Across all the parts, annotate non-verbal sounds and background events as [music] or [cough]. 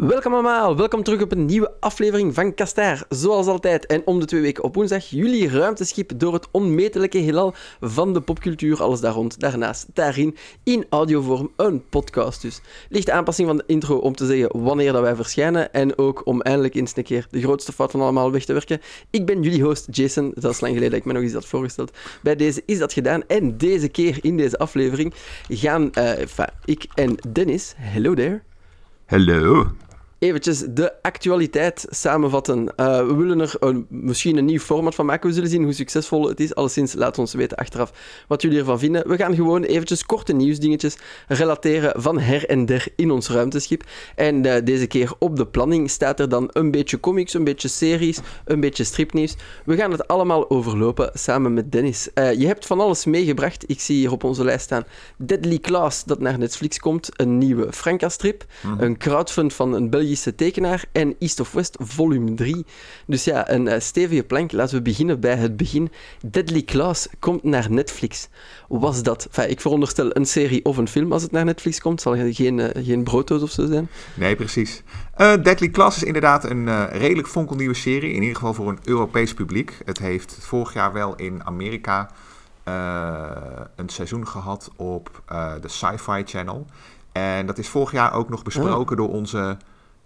Welkom allemaal, welkom terug op een nieuwe aflevering van Kastaar. Zoals altijd en om de twee weken op woensdag jullie ruimteschip door het onmetelijke heelal van de popcultuur, alles daar rond. Daarnaast daarin in audiovorm een podcast dus. Lichte aanpassing van de intro om te zeggen wanneer dat wij verschijnen en ook om eindelijk eens een keer de grootste fout van allemaal weg te werken. Ik ben jullie host Jason, dat is lang geleden dat ik me nog eens had voorgesteld. Bij deze is dat gedaan en deze keer in deze aflevering gaan uh, ik en Dennis, hello there. Hallo eventjes de actualiteit samenvatten. Uh, we willen er een, misschien een nieuw format van maken. We zullen zien hoe succesvol het is. Alleszins, laat ons weten achteraf wat jullie ervan vinden. We gaan gewoon eventjes korte nieuwsdingetjes relateren van her en der in ons ruimteschip. En uh, deze keer op de planning staat er dan een beetje comics, een beetje series, een beetje stripnieuws. We gaan het allemaal overlopen samen met Dennis. Uh, je hebt van alles meegebracht. Ik zie hier op onze lijst staan Deadly Class, dat naar Netflix komt. Een nieuwe Franca-strip. Mm -hmm. Een crowdfund van een Belgische tekenaar en East of West volume 3. Dus ja, een uh, stevige plank. Laten we beginnen bij het begin. Deadly Class komt naar Netflix. Was dat, enfin, ik veronderstel een serie of een film als het naar Netflix komt. Zal geen, uh, geen brooddoos of zo zijn? Nee, precies. Uh, Deadly Class is inderdaad een redelijk fonkelnieuwe serie. In ieder geval voor een Europees publiek. Het heeft vorig jaar wel in Amerika een seizoen gehad op de Sci-Fi Channel. En dat is vorig jaar ook nog besproken oh. door onze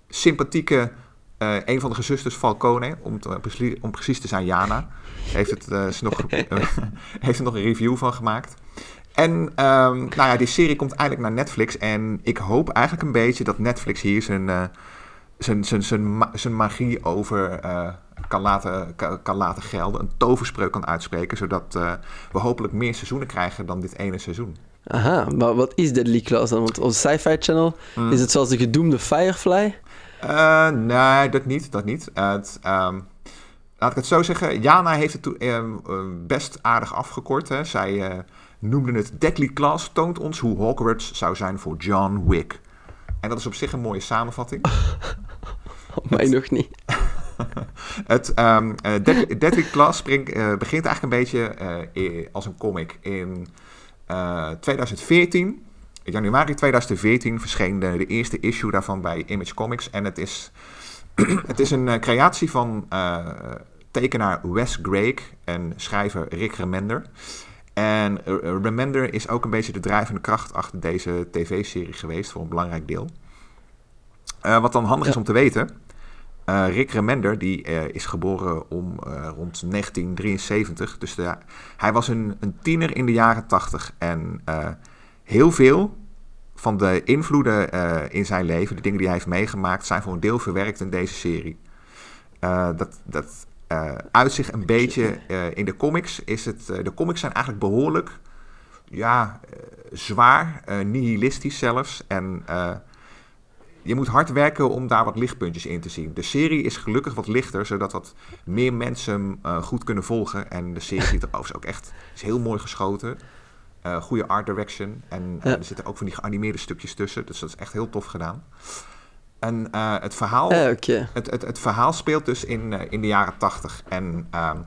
sympathieke, uh, een van de gezusters Falcone, om, te, om precies te zijn, Jana, heeft, het, uh, nog, [laughs] heeft er nog een review van gemaakt. En um, nou ja, die serie komt eindelijk naar Netflix. En ik hoop eigenlijk een beetje dat Netflix hier zijn, uh, zijn, zijn, zijn, zijn magie over kan, laten, kan, kan, laten gelden. Een toverspreuk kan uitspreken. Zodat we hopelijk meer seizoenen krijgen dan dit ene seizoen. Aha, maar wat is Deadly Class dan? Want onze Sci-Fi Channel, mm. is het zoals de gedoemde Firefly? Uh, nee, dat niet. Dat niet. Het, um, laat ik het zo zeggen. Jana heeft het to, uh, best aardig afgekort. Hè. Zij uh, noemde het Deadly Class toont ons hoe Hogwarts zou zijn voor John Wick. En dat is op zich een mooie samenvatting. [laughs] Op mij nog niet. [laughs] het um, Deadly, Deadly, Class spring, begint eigenlijk een beetje als een comic. In 2014 in januari 2014 verscheen de, de, eerste issue daarvan bij Image Comics. En het is, [clears throat] het is een uh, creatie van uh, tekenaar Wes Greg en schrijver Rick Remender. En uh, Remender is ook een beetje de drijvende kracht achter deze tv-serie geweest voor een belangrijk deel. wat dan handig ja. is om te weten, Rick Remender die, is geboren om rond 1973. Dus de, hij was een, een, tiener in de jaren 80 en heel veel van de invloeden uh, in zijn leven, de dingen die hij heeft meegemaakt, zijn voor een deel verwerkt in deze serie. Uh, dat dat uh, uitzicht een beetje in de comics. Is het, de comics zijn eigenlijk behoorlijk ja, zwaar, nihilistisch zelfs. En je moet hard werken om daar wat lichtpuntjes in te zien. De serie is gelukkig wat lichter, zodat wat meer mensen hem goed kunnen volgen. En de serie ziet er [laughs] overigens ook echt is heel mooi geschoten. Uh, goede art direction. En ja. er zitten ook van die geanimeerde stukjes tussen. Dus dat is echt heel tof gedaan. En uh, het, verhaal, uh, okay. het, het, het, verhaal speelt dus in, in de jaren tachtig. En ehm,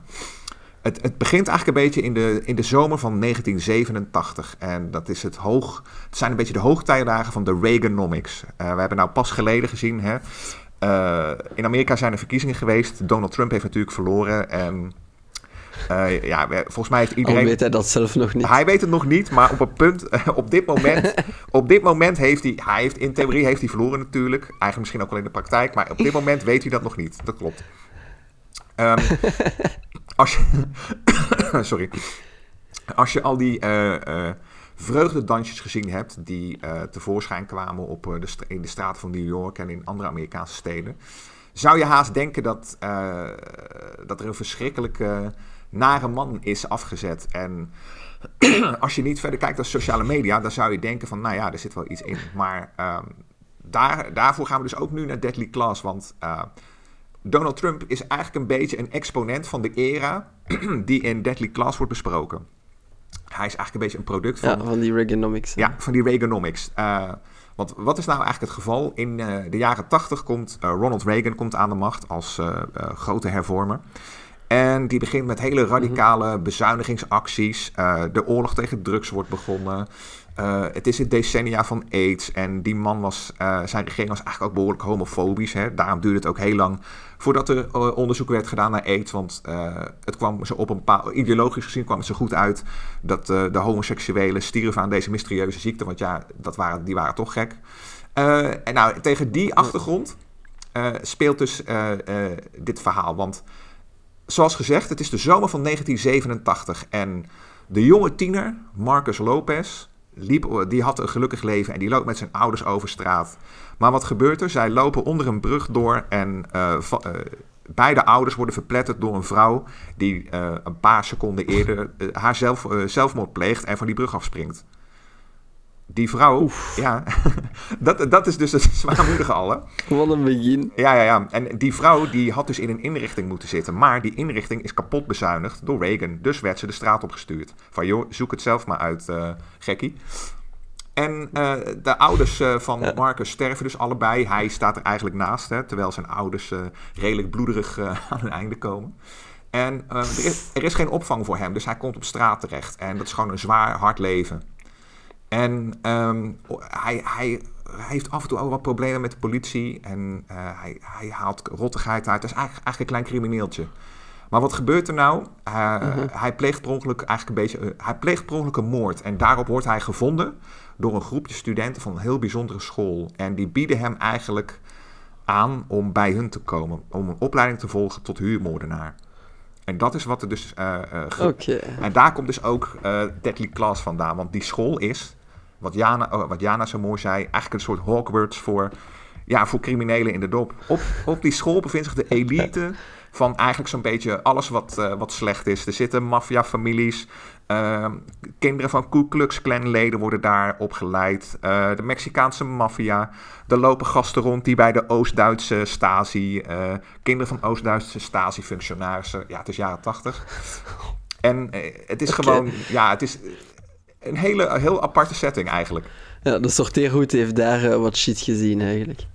het, het begint eigenlijk een beetje in de, in de zomer van 1987. En dat is het hoog. Het zijn een beetje de hoogtijdagen van de Reaganomics. we hebben nou pas geleden gezien. Hè, in Amerika zijn er verkiezingen geweest. Donald Trump heeft natuurlijk verloren. En uh, ja, volgens mij heeft iedereen... Al weet hij dat zelf nog niet. Hij weet het nog niet, maar op een punt, [laughs] op dit moment, [laughs] op dit moment heeft hij, hij heeft, in theorie heeft hij verloren natuurlijk. Eigenlijk misschien ook wel in de praktijk, maar op dit moment weet hij dat nog niet. Dat klopt. Um, [laughs] als je, [coughs] sorry. Als je al die uh, uh, vreugdedansjes gezien hebt die uh, tevoorschijn kwamen op, de in de straten van New York en in andere Amerikaanse steden, zou je haast denken dat, dat er een verschrikkelijke nare man is afgezet. En [clears throat] als je niet verder kijkt naar sociale media, dan zou je denken van, nou ja, er zit wel iets in. Maar um, daar, daarvoor gaan we dus ook nu naar Deadly Class, want uh, Donald Trump is eigenlijk een beetje een exponent van de era [clears throat] die in Deadly Class wordt besproken. Hij is eigenlijk een beetje een product van... Ja, van die Reaganomics. Ja, van die Reaganomics. Want wat is nou eigenlijk het geval? In uh, de jaren 80 komt uh, Ronald Reagan komt aan de macht als grote hervormer. En die begint met hele radicale mhm. bezuinigingsacties. Uh, de oorlog tegen drugs wordt begonnen. Eh, het is het decennia van AIDS en die man was, uh, zijn regering was eigenlijk ook behoorlijk homofobisch. Hè? Daarom duurde het ook heel lang voordat er uh, onderzoek werd gedaan naar AIDS. Want het kwam ze op een bepaald, ideologisch gezien kwam het zo goed uit dat de homoseksuelen stierven aan deze mysterieuze ziekte. Want ja, dat waren, die waren toch gek. en nou, tegen die achtergrond speelt dus dit verhaal. Want zoals gezegd, het is de zomer van 1987 en de jonge tiener, Marcus Lopez, liep, die had een gelukkig leven en die loopt met zijn ouders over straat. Maar wat gebeurt er? Zij lopen onder een brug door en uh, uh, beide ouders worden verpletterd door een vrouw die uh, een paar seconden eerder haar zelf, zelfmoord pleegt en van die brug afspringt die vrouw, Oef. ja, [laughs] dat, dat is dus het [laughs] zwaarmoedige al, hè? Wat een begin. Ja, ja, ja. En die vrouw, die had dus in een inrichting moeten zitten. Maar die inrichting is kapot bezuinigd door Reagan. Dus werd ze de straat opgestuurd. Van, joh, zoek het zelf maar uit, uh, gekkie. En uh, de ouders uh, van ja. Marcus sterven dus allebei. Hij staat er eigenlijk naast, hè, terwijl zijn ouders redelijk bloederig [laughs] aan hun einde komen. En er is, er is geen opvang voor hem, dus hij komt op straat terecht. En dat is gewoon een zwaar, hard leven. En um, hij, hij, heeft af en toe ook wat problemen met de politie. En uh, hij, hij haalt rottigheid uit. Dat is eigenlijk, eigenlijk een klein crimineeltje. Maar wat gebeurt er nou? Uh, uh-huh. Hij pleegt per ongeluk eigenlijk een beetje. Uh, hij pleegt per ongeluk een moord. En daarop wordt hij gevonden door een groepje studenten van een heel bijzondere school. En die bieden hem eigenlijk aan om bij hun te komen. Om een opleiding te volgen tot huurmoordenaar. En dat is wat er dus. Uh, uh, okay. En daar komt dus ook uh, Deadly Class vandaan. Want die school is wat Jana, oh, wat Jana zo mooi zei, eigenlijk een soort Hogwarts voor, ja, voor criminelen in de dop. Op, op die school bevindt zich de elite van eigenlijk zo'n beetje alles wat, uh, wat slecht is. Er zitten maffiafamilies, uh, kinderen van Ku Klux Klan leden worden daar opgeleid. Uh, de Mexicaanse maffia, er lopen gasten rond die bij de Oost-Duitse Stasi, uh, kinderen van Oost-Duitse Stasi-functionarissen. Ja, het is jaren tachtig. En het is okay. gewoon, ja, het is een hele, heel aparte setting eigenlijk. Ja, de sorteerhoed heeft daar uh, wat shit gezien eigenlijk.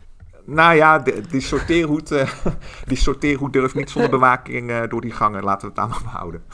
Nou ja, de, die, sorteerhoed, uh, [laughs] die sorteerhoed durft niet zonder bewaking uh, door die gangen. Laten we het daar maar behouden. [laughs]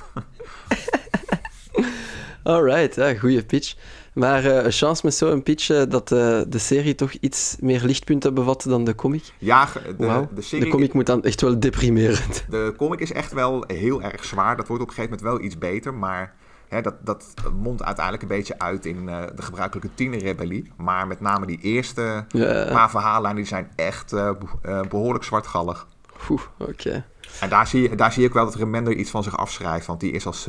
Alright, ja, goede pitch. Maar uh, een chance met zo'n pitch dat de serie toch iets meer lichtpunten bevat dan de comic. Ja, de, wow. de, serie... de comic moet dan echt wel deprimerend. De comic is echt wel heel erg zwaar. Dat wordt op een gegeven moment wel iets beter, maar Hè, dat, dat mondt uiteindelijk een beetje uit in uh, de gebruikelijke tienerrebellie. Maar met name die eerste yeah. paar verhaallijnen die zijn echt uh, uh, behoorlijk zwartgallig. Oeh, oké. Okay. En daar zie, daar zie ik wel dat Remender iets van zich afschrijft. Want die is als,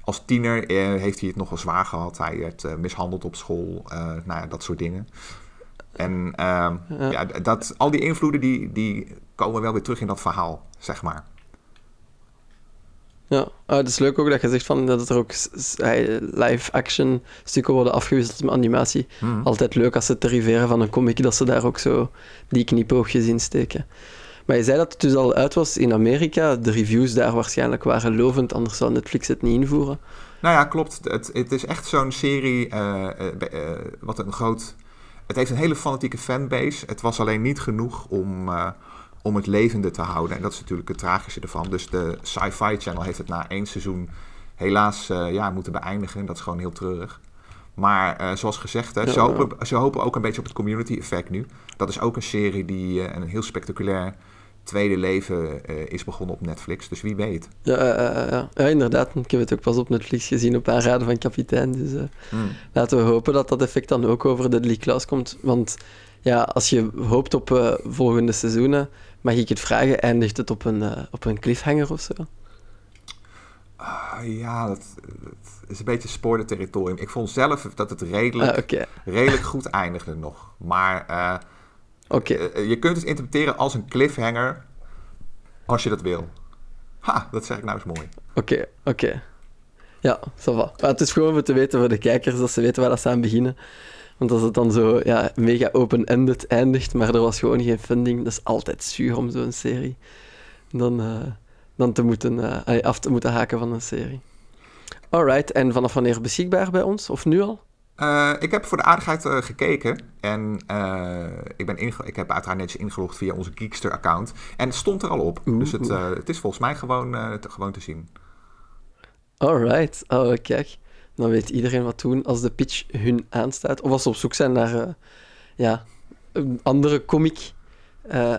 als tiener, heeft hij het nogal zwaar gehad. Hij werd mishandeld op school, nou ja, dat soort dingen. En ja. ja. dat, al die invloeden die, die komen wel weer terug in dat verhaal, zeg maar. Ja, uh, het is leuk ook dat je zegt van dat er ook live-action stukken worden afgewisseld met animatie. Mm. Altijd leuk als ze deriveren van een comic, dat ze daar ook zo die knipoogjes in steken. Maar je zei dat het dus al uit was in Amerika. De reviews daar waarschijnlijk waren lovend, anders zou Netflix het niet invoeren. Nou ja, klopt. Het, het is echt zo'n serie uh, uh, wat een groot... Het heeft een hele fanatieke fanbase. Het was alleen niet genoeg om om het levende te houden. En dat is natuurlijk het tragische ervan. Dus de Sci-Fi Channel heeft het na één seizoen helaas uh, ja, moeten beëindigen. Dat is gewoon heel treurig. Maar uh, zoals gezegd, hè, ja, ze, hopen, ze hopen ook een beetje op het community effect nu. Dat is ook een serie die uh, een heel spectaculair tweede leven is begonnen op Netflix. Dus wie weet. Ja, ja, ja, inderdaad. Ik heb het ook pas op Netflix gezien op aanraden van kapitein. Dus mm. laten we hopen dat dat effect dan ook over Deadly Class komt. Want ja, als je hoopt op volgende seizoenen Mag ik het vragen, eindigt het op een, uh, op een cliffhanger of zo? Uh, ja, dat, dat, is een beetje spoiler territorium. Ik vond zelf dat het redelijk, ah, okay. redelijk goed eindigde nog. Maar uh, okay. je kunt het interpreteren als een cliffhanger als je dat wil. Ha, dat zeg ik nou eens mooi. Oké, okay, oké. Ja, va. Maar het is gewoon om te weten voor de kijkers, dat ze weten waar dat ze aan beginnen. Want als het dan zo ja, mega open-ended eindigt, maar er was gewoon geen funding, dat is altijd zuur om zo'n serie. Dan, uh, dan te moeten, uh, af te moeten haken van een serie. Alright, en vanaf wanneer beschikbaar bij ons? Of nu al? Uh, ik heb voor de aardigheid uh, gekeken en uh, ik, ben ik heb uiteraard netjes ingelogd via onze Geekster-account. En het stond er al op, Oeh. dus het, het is volgens mij gewoon, te, gewoon te zien. Alright, oh kijk. Dan weet iedereen wat doen als de pitch hun aanstaat. Of als ze op zoek zijn naar uh, ja, een andere comic uh,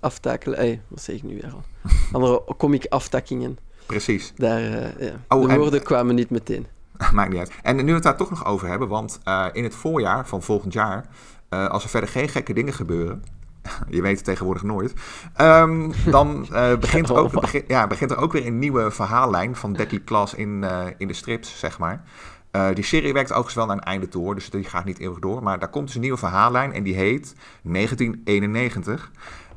aftakelen. Hey, wat zeg ik nu weer al? [laughs] Andere comic aftakkingen. Precies. Daar, uh, ja. oh, de woorden kwamen niet meteen. [laughs] Maakt niet uit. En nu we het daar toch nog over hebben, want in het voorjaar van volgend jaar, als er verder geen gekke dingen gebeuren, [laughs] je weet het tegenwoordig nooit. Um, dan [laughs] uh, begint, ook, begin, ja, begint er ook weer een nieuwe verhaallijn van Deadly Class in, uh, in de strips, zeg maar. Uh, die serie werkt overigens wel naar een einde toe, hoor, dus die gaat niet eeuwig door. Maar daar komt dus een nieuwe verhaallijn en die heet 1991.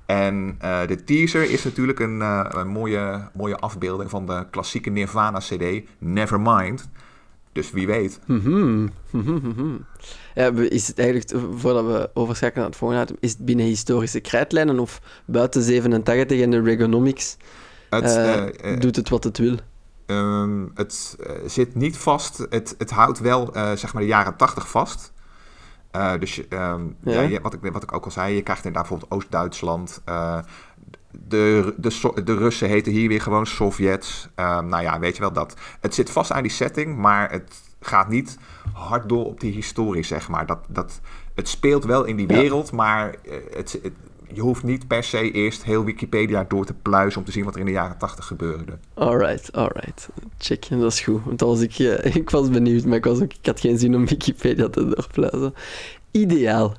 En de teaser is natuurlijk een, een, mooie, mooie afbeelding van de klassieke Nirvana-CD Nevermind. Dus wie weet. Mm [laughs] -hmm. Ja, is het eigenlijk, voordat we overschakelen naar het volgende is het binnen historische krijtlijnen of buiten 87 en de Regonomics? Het, uh, uh, doet het wat het wil? Um, het zit niet vast. Het, het houdt wel zeg maar de jaren 80 vast. dus um, ja. ja. wat, ik, wat ik ook al zei, je krijgt inderdaad bijvoorbeeld Oost-Duitsland. De, de, de Russen heten hier weer gewoon Sovjets. Um, nou ja, weet je wel dat. Het zit vast aan die setting, maar het gaat niet hard door op die historie, zeg maar. Dat, dat, het speelt wel in die wereld, maar eh, het, je hoeft niet per se eerst heel Wikipedia door te pluizen om te zien wat er in de jaren 80 gebeurde. Alright, alright. Check, dat is goed. Want als ik, uh, [laughs] ik was benieuwd, maar ik, was ook, ik had geen zin om Wikipedia te doorpluizen. Ideaal.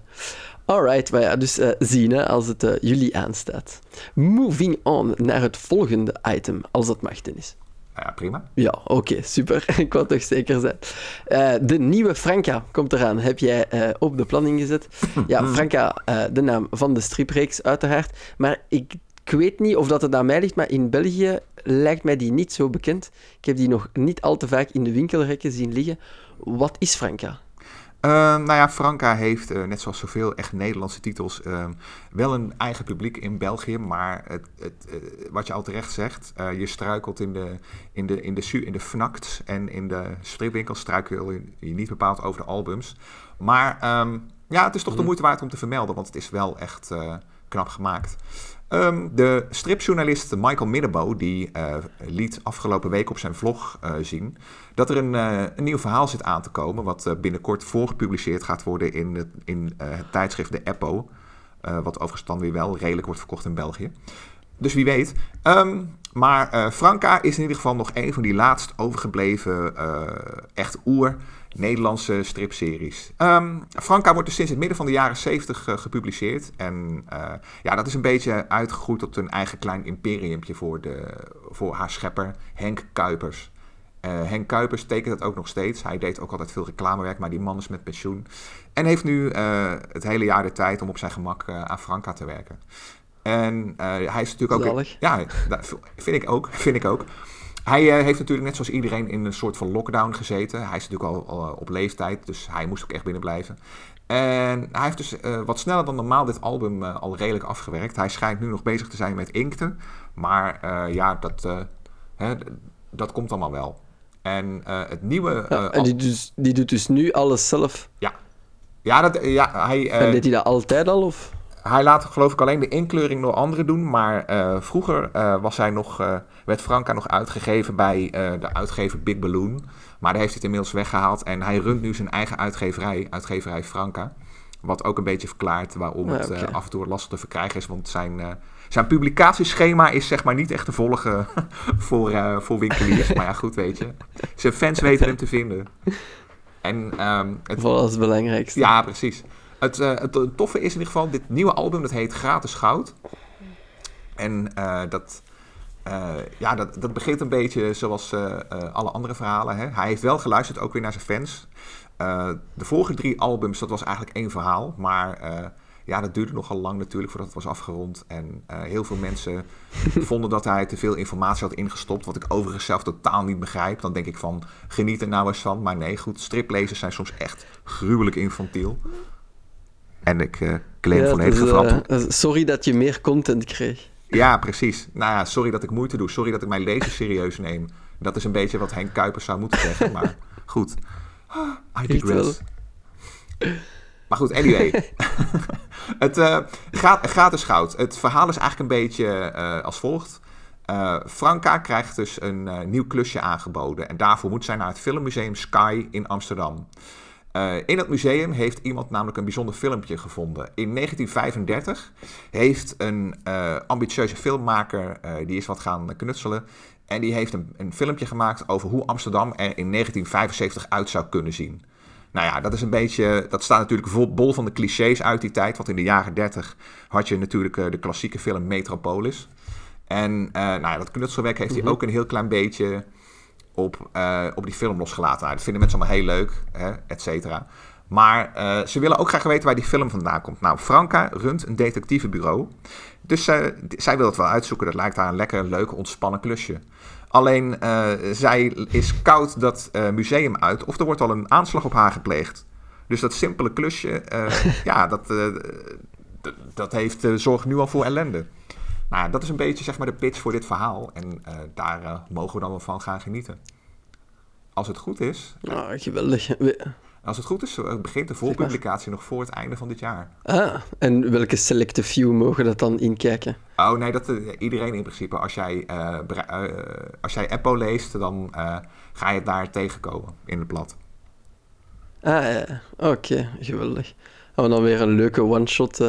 Alright, maar ja, dus uh, zien hè, als het uh, jullie aanstaat. Moving on naar het volgende item, als dat mag, Dennis. Ja, prima. Ja, oké, super. [laughs] ik wou toch zeker zijn. Uh, de nieuwe Franka komt eraan. Heb jij uh, op de planning gezet? [laughs] Ja, Franka, uh, de naam van de stripreeks, uiteraard. Maar ik, ik weet niet of dat het aan mij ligt, maar in België lijkt mij die niet zo bekend. Ik heb die nog niet al te vaak in de winkelrekken zien liggen. Wat is Franka? Uh, nou ja, Franka heeft, uh, net zoals zoveel echt Nederlandse titels, uh, wel een eigen publiek in België. Maar het, het, eh, wat je al terecht zegt, je struikelt in de, in de, in de, in de FNACT en in de stripwinkels struikel je niet bepaald over de albums. Maar um, ja, het is toch de mhm. moeite waard om te vermelden, want het is wel echt knap gemaakt. Um, de stripjournalist Michael Middebo, die uh, liet afgelopen week op zijn vlog uh, zien dat er een, uh, een, nieuw verhaal zit aan te komen, wat binnenkort voorgepubliceerd gaat worden in, het, in het tijdschrift De Eppo, wat overigens dan weer wel redelijk wordt verkocht in België. Dus wie weet. Um, maar Franka is in ieder geval nog een van die laatst overgebleven echt oer Nederlandse stripseries. Um, Franka wordt dus sinds het midden van de jaren 70 uh, gepubliceerd. En uh, ja, dat is een beetje uitgegroeid tot een eigen klein imperiumpje voor, de, voor haar schepper Henk Kuipers. Uh, Henk Kuipers tekent dat ook nog steeds. Hij deed ook altijd veel reclamewerk, maar die man is met pensioen. En heeft nu het hele jaar de tijd om op zijn gemak aan Franka te werken. En hij is natuurlijk ook... Ja, dat vind ik ook. Vind ik ook. Hij uh, heeft natuurlijk net zoals iedereen in een soort van lockdown gezeten. Hij is natuurlijk al, uh, op leeftijd, dus hij moest ook echt binnen blijven. En hij heeft dus uh, wat sneller dan normaal dit album al redelijk afgewerkt. Hij schijnt nu nog bezig te zijn met inkten. Maar ja, dat, hè, dat komt allemaal wel. En het nieuwe... Ja, en die, dus, die doet dus nu alles zelf? Ja. Ja, dat, ja hij... en deed hij dat altijd al, of? Hij laat geloof ik alleen de inkleuring door anderen doen. Maar uh, vroeger uh, was hij nog, uh, werd Franka nog uitgegeven bij de uitgever Big Balloon. Maar daar heeft het inmiddels weggehaald. En hij runt nu zijn eigen uitgeverij, uitgeverij Franka. Wat ook een beetje verklaart waarom het okay. af en toe lastig te verkrijgen is. Want zijn, zijn publicatieschema is zeg maar niet echt te volgen [laughs] voor, voor winkeliers. maar ja, goed weet je. Zijn fans weten hem te vinden. En, um, het, Vooral het belangrijkste. Ja, precies. Het, uh, het, toffe is in ieder geval, dit nieuwe album, dat heet Gratis Goud. En uh, dat, uh, ja, dat, dat begint een beetje zoals alle andere verhalen. Hè? Hij heeft wel geluisterd, ook weer naar zijn fans. de vorige drie albums, dat was eigenlijk één verhaal. Maar ja, dat duurde nogal lang natuurlijk voordat het was afgerond. En heel veel mensen [laughs] vonden dat hij te veel informatie had ingestopt. Wat ik overigens zelf totaal niet begrijp. Dan denk ik van, geniet er nou eens van. Maar nee, goed, striplezers zijn soms echt gruwelijk infantiel. En ik uh, claim ja, volledig dus, uh, Sorry dat je meer content kreeg. Ja, precies. Nou ja, sorry dat ik moeite doe. Sorry dat ik mijn lezen serieus neem. Dat is een beetje wat Henk Kuipers zou moeten zeggen. Maar [laughs] goed. I digress. Maar goed, anyway. [laughs] het uh, gaat, gaat dus goud. Het verhaal is eigenlijk een beetje uh, als volgt. Uh, Franka krijgt dus een nieuw klusje aangeboden. En daarvoor moet zij naar het Filmmuseum Sky in Amsterdam. Uh, in het museum heeft iemand namelijk een bijzonder filmpje gevonden. In 1935 heeft een ambitieuze filmmaker, die is wat gaan knutselen. En die heeft een, een filmpje gemaakt over hoe Amsterdam er in 1975 uit zou kunnen zien. Nou ja, dat is een beetje. Dat staat natuurlijk vol bol van de clichés uit die tijd. Want in de jaren 30 had je natuurlijk de klassieke film Metropolis. En nou ja, dat knutselwerk heeft hij mhm. ook een heel klein beetje op, uh, op die film losgelaten. Nou, dat vinden mensen allemaal heel leuk, hè, et cetera. Maar uh, ze willen ook graag weten waar die film vandaan komt. Nou, Franka runt een detectivebureau. Dus zij wil het wel uitzoeken. Dat lijkt haar een lekker, leuk, ontspannen klusje. Alleen, zij is koud dat museum uit of er wordt al een aanslag op haar gepleegd. Dus dat simpele klusje, [laughs] ja, dat, dat heeft, zorgt nu al voor ellende. Nou, dat is een beetje zeg maar de pitch voor dit verhaal. En uh, daar uh, mogen we dan wel van gaan genieten. Als het goed is. Nou, geweldig. [laughs] Als het goed is, eh, begint de voorpublicatie nog voor het einde van dit jaar. Ah, en welke selecte few mogen dat dan inkijken? Oh nee, dat, iedereen in principe. Als jij, als jij Apple leest, dan ga je het daar tegenkomen in het blad. Ah ja, oké, geweldig. We dan weer een leuke one-shot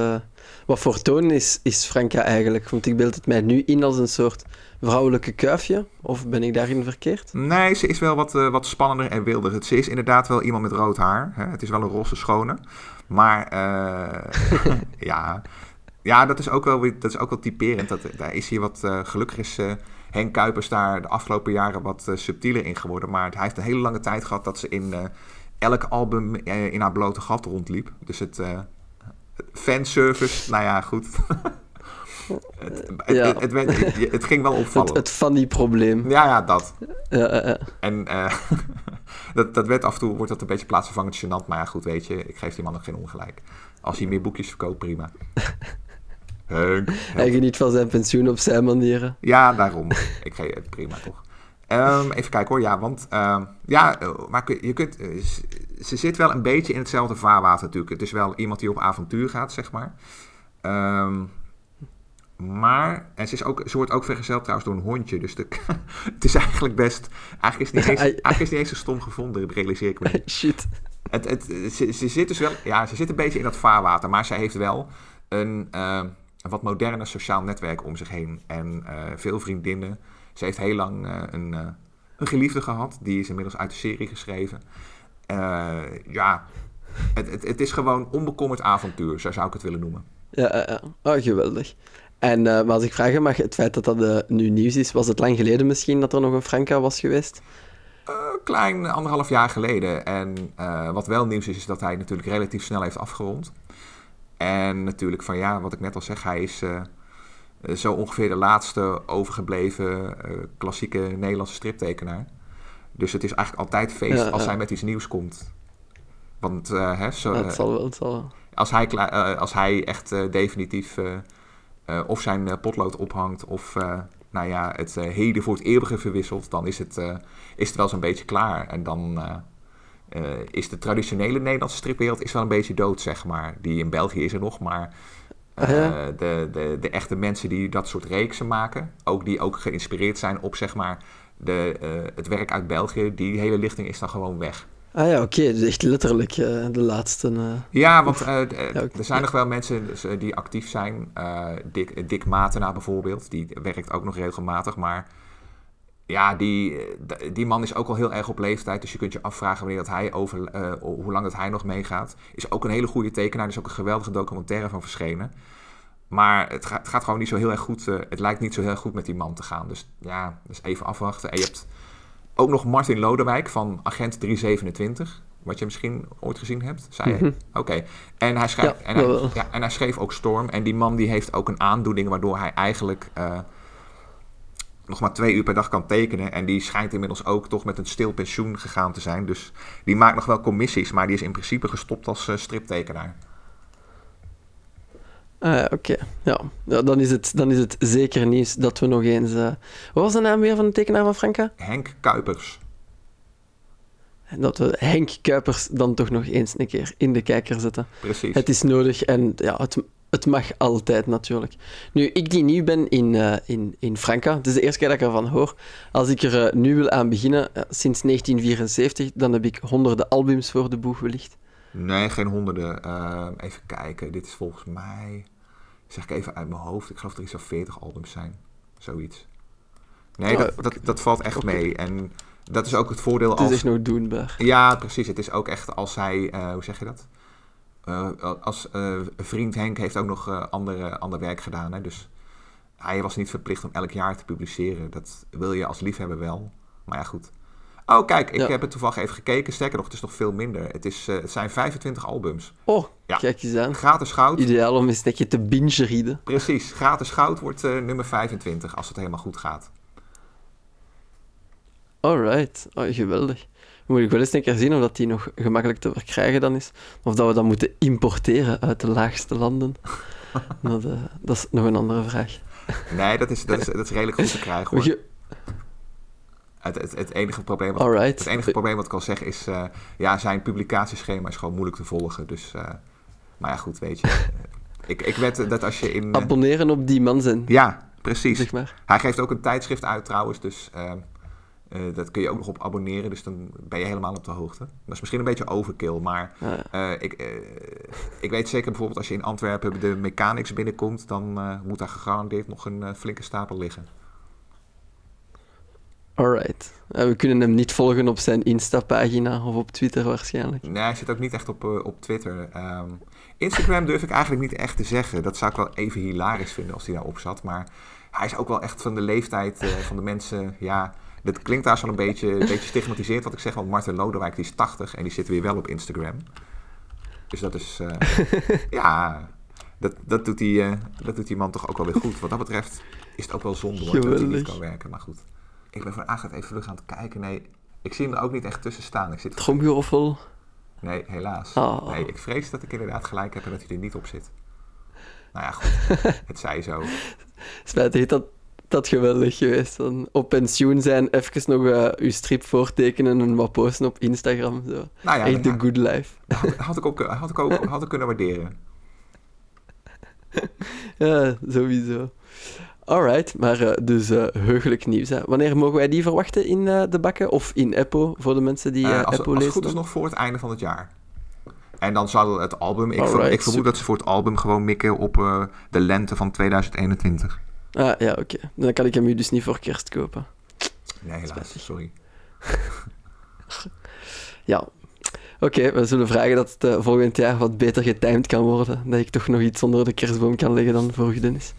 wat voor toon is, is Franka eigenlijk? Want ik beeld het mij nu in als een soort vrouwelijke kuifje. Of ben ik daarin verkeerd? Nee, ze is wel wat, uh, wat spannender en wilder. Ze is inderdaad wel iemand met rood haar. Hè? Het is wel een rosse schone. Maar uh, [laughs] ja, ja dat, is ook wel, dat is ook wel typerend. Dat, daar is hier wat, gelukkig is Henk Kuipers daar de afgelopen jaren wat subtieler in geworden. Maar hij heeft een hele lange tijd gehad dat ze in elk album in haar blote gat rondliep. Dus het, fanservice, nou ja, goed. [laughs] het, ja. Het, het, het, ging wel opvallen. Het, funny probleem. Ja, ja, dat. Ja, ja. En uh, [laughs] dat, dat werd af en toe, wordt dat een beetje plaatsvervangend gênant. Maar ja, goed, weet je, ik geef die man nog geen ongelijk. Als hij meer boekjes verkoopt, prima. [laughs] Henk, Hij geniet van zijn pensioen op zijn manieren. Ja, daarom. Ik geef het prima, toch. Um, even kijken hoor, ja, want uh, ja, maar je kunt, ze zit wel een beetje in hetzelfde vaarwater natuurlijk. Het is wel iemand die op avontuur gaat, zeg maar. Um, maar, en ze, is ook, ze wordt ook vergezeld trouwens door een hondje. Dus de, [laughs] het is eigenlijk best. Eigenlijk is het niet eens, eigenlijk is niet eens zo stom gevonden, realiseer ik me. [laughs] Shit. Het, het, ze, ze, zit dus wel. Ja, ze zit een beetje in dat vaarwater. Maar ze heeft wel een, uh, een wat moderner sociaal netwerk om zich heen. En uh, veel vriendinnen. Ze heeft heel lang uh, een, een geliefde gehad. Die is inmiddels uit de serie geschreven. Uh, ja, het, het, het, is gewoon onbekommerd avontuur, zo zou ik het willen noemen. Ja, ja. Oh, geweldig. En uh, maar als ik vragen mag, het feit dat dat uh, nu nieuws is, was het lang geleden misschien dat er nog een Franka was geweest? klein anderhalf jaar geleden. En wat wel nieuws is, is dat hij natuurlijk relatief snel heeft afgerond. En natuurlijk van ja, wat ik net al zeg, hij is zo ongeveer de laatste overgebleven klassieke Nederlandse striptekenaar. Dus het is eigenlijk altijd feest als hij met iets nieuws komt. Want uh, hè, zo, het zal wel, het zal Als hij, uh, als hij echt uh, definitief of zijn potlood ophangt of nou ja, het heden voor het eeuwige verwisselt, dan is het, is het wel zo'n beetje klaar. En dan is de traditionele Nederlandse stripwereld is wel een beetje dood, zeg maar. Die in België is er nog, maar uh, de, de, de echte mensen die dat soort reeksen maken, ook die ook geïnspireerd zijn op zeg maar de, uh, het werk uit België, die hele lichting is dan gewoon weg. Ah ja, oké. Okay. Dus echt letterlijk uh, de laatste. Ja, want ja, okay. er zijn nog wel mensen dus, die actief zijn. Dick, Dick Matena bijvoorbeeld, die werkt ook nog regelmatig. Maar ja, die, die man is ook al heel erg op leeftijd. Dus je kunt je afvragen wanneer dat hij over, hoe lang dat hij nog meegaat. Is ook een hele goede tekenaar. Er is ook een geweldige documentaire van verschenen. Maar het gaat, het gaat, gewoon niet zo heel erg goed. Uh, het lijkt niet zo heel erg goed met die man te gaan. Dus ja, dus even afwachten. En je hebt ook nog Martin Lodewijk van Agent 327. Wat je misschien ooit gezien hebt, zei je? Mhm. Oké. En, hij ja, en, hij, ja, en hij schreef ook Storm. En die man die heeft ook een aandoening waardoor hij eigenlijk uh, nog maar twee uur per dag kan tekenen. En die schijnt inmiddels ook toch met een stil pensioen gegaan te zijn. Dus die maakt nog wel commissies, maar die is in principe gestopt als uh, striptekenaar. Ah, oké. Ja. ja, dan, is het, dan is het zeker nieuws dat we nog eens... Uh... Wat was de naam weer van de tekenaar van Franka? Henk Kuipers. Dat we Henk Kuipers dan toch nog eens een keer in de kijker zetten. Precies. Het is nodig en ja, het, het mag altijd natuurlijk. Nu, ik die nieuw ben in, uh, in, in Franca, het is de eerste keer dat ik ervan hoor. Als ik er uh, nu wil aan beginnen, uh, sinds 1974, dan heb ik honderden albums voor de boeg wellicht. Nee, geen honderden. Even kijken, dit is volgens mij, zeg ik even uit mijn hoofd, ik geloof dat er iets of 40 albums zijn. Zoiets. Nee, dat, dat, dat valt echt okay. mee. En dat is ook het voordeel als... Het is nog doenbaar. Ja, precies. Het is ook echt als hij, hoe zeg je dat? Uh, als uh, vriend Henk heeft ook nog uh, andere, ander werk gedaan. Hè? Dus hij was niet verplicht om elk jaar te publiceren. Dat wil je als liefhebber wel. Maar ja, goed. Oh, kijk, ik ja. heb het toevallig even gekeken. Sterker nog, het is nog veel minder. Het, is, het zijn 25 albums. Oh, ja. kijk eens aan. Gratis goud. Ideaal om eens je te binge-rieden. Precies. Gratis goud wordt nummer 25 als het helemaal goed gaat. Alright. Oh, geweldig. Moet ik wel eens een keer zien of dat die nog gemakkelijk te verkrijgen dan is. Of dat we dat moeten importeren uit de laagste landen. [laughs] dat, uh, dat is nog een andere vraag. Nee, dat is, dat is, dat is redelijk goed te [laughs] krijgen hoor. Het, het, het, enige probleem wat, Alright. het enige probleem wat ik kan zeggen is... Uh, ja, zijn publicatieschema is gewoon moeilijk te volgen. Dus, uh, maar ja, goed, weet je. [laughs] ik, ik weet dat als je in... Abonneren op die man zijn. Ja, precies. Zeg maar. Hij geeft ook een tijdschrift uit trouwens, dus... Uh, dat kun je ook nog op abonneren, dus dan ben je helemaal op de hoogte. Dat is misschien een beetje overkill, maar uh, ik, uh, ik weet zeker bijvoorbeeld als je in Antwerpen de mechanics binnenkomt, dan moet daar gegarandeerd nog een flinke stapel liggen. Alright. we kunnen hem niet volgen op zijn Insta-pagina of op Twitter waarschijnlijk. Nee, hij zit ook niet echt op, op Twitter. Um, Instagram durf ik eigenlijk niet echt te zeggen. Dat zou ik wel even hilarisch vinden als hij daarop zat. Maar hij is ook wel echt van de leeftijd van de mensen, ja dat klinkt daar zo'n een beetje, een beetje stigmatiserend wat ik zeg, want Martin Lodewijk die is 80 en die zit weer wel op Instagram. Dus dat is, uh, [laughs] ja, dat, dat, doet die, uh, dat doet die man toch ook wel weer goed. Wat dat betreft is het ook wel zonde hoor, dat hij niet kan werken, maar goed. Ik ben vandaag even terug aan het kijken. Nee, ik zie hem er ook niet echt tussen staan. Ik zit... Nee, helaas. Oh. Nee, ik vrees dat ik inderdaad gelijk heb en dat hij er niet op zit. Nou ja, goed. [laughs] het zij zo. Spijtig dat dat geweldig geweest. Dan op pensioen zijn, even nog uh, uw strip voortekenen en wat posten op Instagram. Zo. Nou ja, Echt the good life. Had, had, ik ook, had, ik ook, had ik kunnen waarderen. [laughs] ja, sowieso. Alright, maar uh, dus uh, heugelijk nieuws. Hè. Wanneer mogen wij die verwachten in uh, de bakken of in Eppo voor de mensen die als, Eppo als lezen? het goed is nog voor het einde van het jaar. En dan zal het album, ik, ver, ik vermoed dat ze voor het album gewoon mikken op de lente van 2021. Ah, ja, oké. Okay. Dan kan ik hem u dus niet voor kerst kopen. Nee, helaas. Sorry. [laughs] ja. Oké, okay, we zullen vragen dat het uh, volgend jaar wat beter getimed kan worden. Dat ik toch nog iets onder de kerstboom kan leggen dan voor Dennis. [laughs]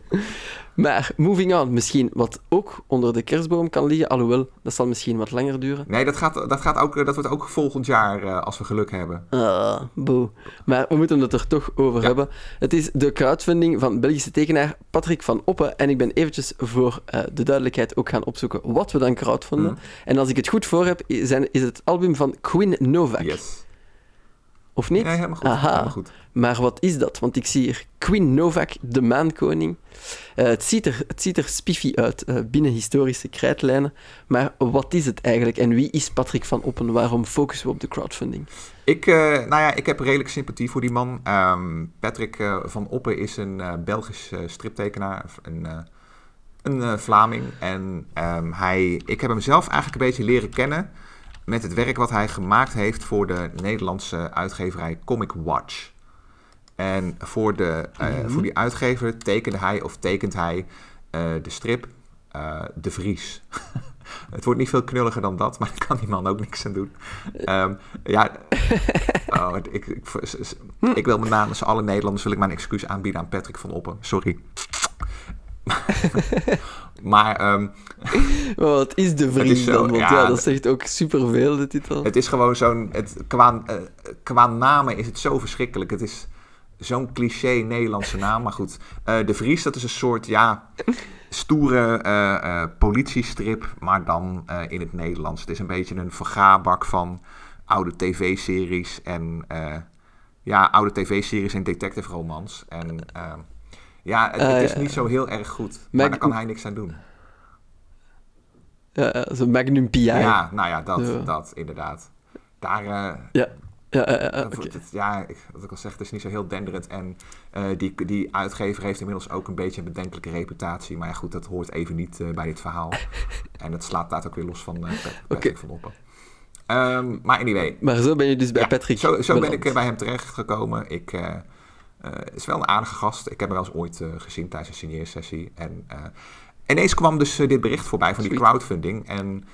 [laughs] Maar, moving on, misschien wat ook onder de kerstboom kan liggen, alhoewel, dat zal misschien wat langer duren. Nee, dat, gaat, dat, gaat ook, dat wordt ook volgend jaar, uh, als we geluk hebben. Ah, boe. Maar we moeten het er toch over ja. hebben. Het is de crowdfunding van Belgische tekenaar Patrick van Oppen. En ik ben eventjes voor uh, de duidelijkheid ook gaan opzoeken wat we dan crowdfunden. Mm. En als ik het goed voor heb, zijn, is het album van Quinn Novak. Yes. Of niet? Ja, helemaal goed. Aha. Helemaal goed. Maar wat is dat? Want ik zie hier Queen Novak, de maankoning. Uh, het, ziet er, het ziet er spiffy uit uh, binnen historische krijtlijnen. Maar wat is het eigenlijk? En wie is Patrick van Oppen? Waarom focussen we op de crowdfunding? Ik, uh, nou ja, ik heb redelijk sympathie voor die man. Um, Patrick van Oppen is een Belgisch striptekenaar. Een, een Vlaming. En um, hij, ik heb hem zelf eigenlijk een beetje leren kennen met het werk wat hij gemaakt heeft voor de Nederlandse uitgeverij Comic Watch. En voor, de, uh, mm-hmm. voor die uitgever tekende hij of tekent hij uh, de strip uh, De Vries. [laughs] het wordt niet veel knulliger dan dat, maar daar [laughs] kan die man ook niks aan doen. Um, ja, [laughs] oh, ik, ik, ik, wil met namens alle Nederlanders wil ik mijn excuus aanbieden aan Patrick van Oppen. Sorry. [laughs] maar... [laughs] Um, wat is de Vries dan? Want ja, ja, dat zegt ook superveel, de titel. Het is gewoon zo'n... Qua, uh, qua namen is het zo verschrikkelijk. Het is zo'n cliché Nederlandse naam. Maar goed, uh, De Vries, dat is een soort, ja, stoere uh, uh, politiestrip, maar dan in het Nederlands. Het is een beetje een vergaarbak van oude tv-series en, ja, oude tv-series en detective romans. En ja, het, het is niet zo heel erg goed, maar daar kan hij niks aan doen. Ja, zo'n Magnum PI. Ja, nou ja, dat, dat inderdaad. Daar, ja. Ja, uh, okay. ja ik, wat ik al zeg, het is niet zo heel denderend. En uh, die, die uitgever heeft inmiddels ook een beetje een bedenkelijke reputatie. Maar ja, goed, dat hoort even niet uh, bij dit verhaal. [laughs] en dat slaat daar ook weer los van Patrick okay. van. Um, maar anyway. Maar zo ben je dus bij ja, Patrick Zo, zo ben ik bij hem terechtgekomen. Ik... is wel een aardige gast. Ik heb hem wel eens ooit gezien tijdens een signeersessie. En ineens kwam dus dit bericht voorbij van die crowdfunding. En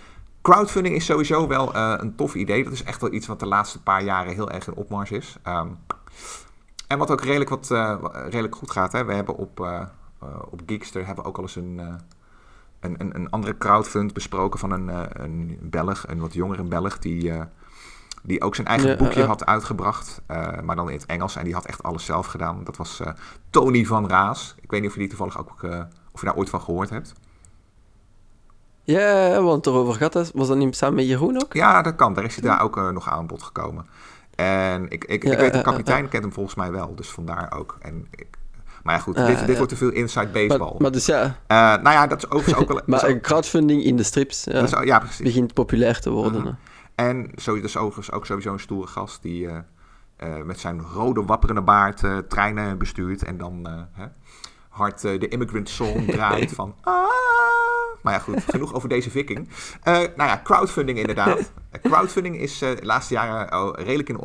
crowdfunding is sowieso wel uh, een tof idee. Dat is echt wel iets wat de laatste paar jaren heel erg in opmars is. Um, en wat ook redelijk, wat, uh, redelijk goed gaat. Hè? We hebben op, uh, op Geekster hebben we ook al eens een, een, een, een, andere crowdfund besproken van een, een Belg, een wat jongere Belg, die, die ook zijn eigen ja, boekje had uitgebracht. maar dan in het Engels. En die had echt alles zelf gedaan. Dat was Tony van Raas. Ik weet niet of je die toevallig ook, of je daar ooit van gehoord hebt. Ja, want erover gaat Was dat niet samen met Jeroen ook? Ja, dat kan. Daar is hij daar ook uh, nog aan bod gekomen. En ik, ik, ja, ik weet, de kapitein uh, kent hem volgens mij wel. Dus vandaar ook. En ik, maar ja, goed. dit, dit wordt te veel inside baseball. Maar, maar dus ja... Nou ja, dat is overigens ook wel... [laughs] maar ook, crowdfunding in de strips ja, is, ja, precies. begint populair te worden. -huh. En zo, dus overigens ook sowieso een stoere gast die met zijn rode wapperende baard treinen bestuurt. En dan hard de immigrant song [laughs] draait van... Ah, maar ja, goed, genoeg over deze viking. Nou ja, crowdfunding inderdaad. [laughs] crowdfunding is de laatste jaren oh, redelijk, in,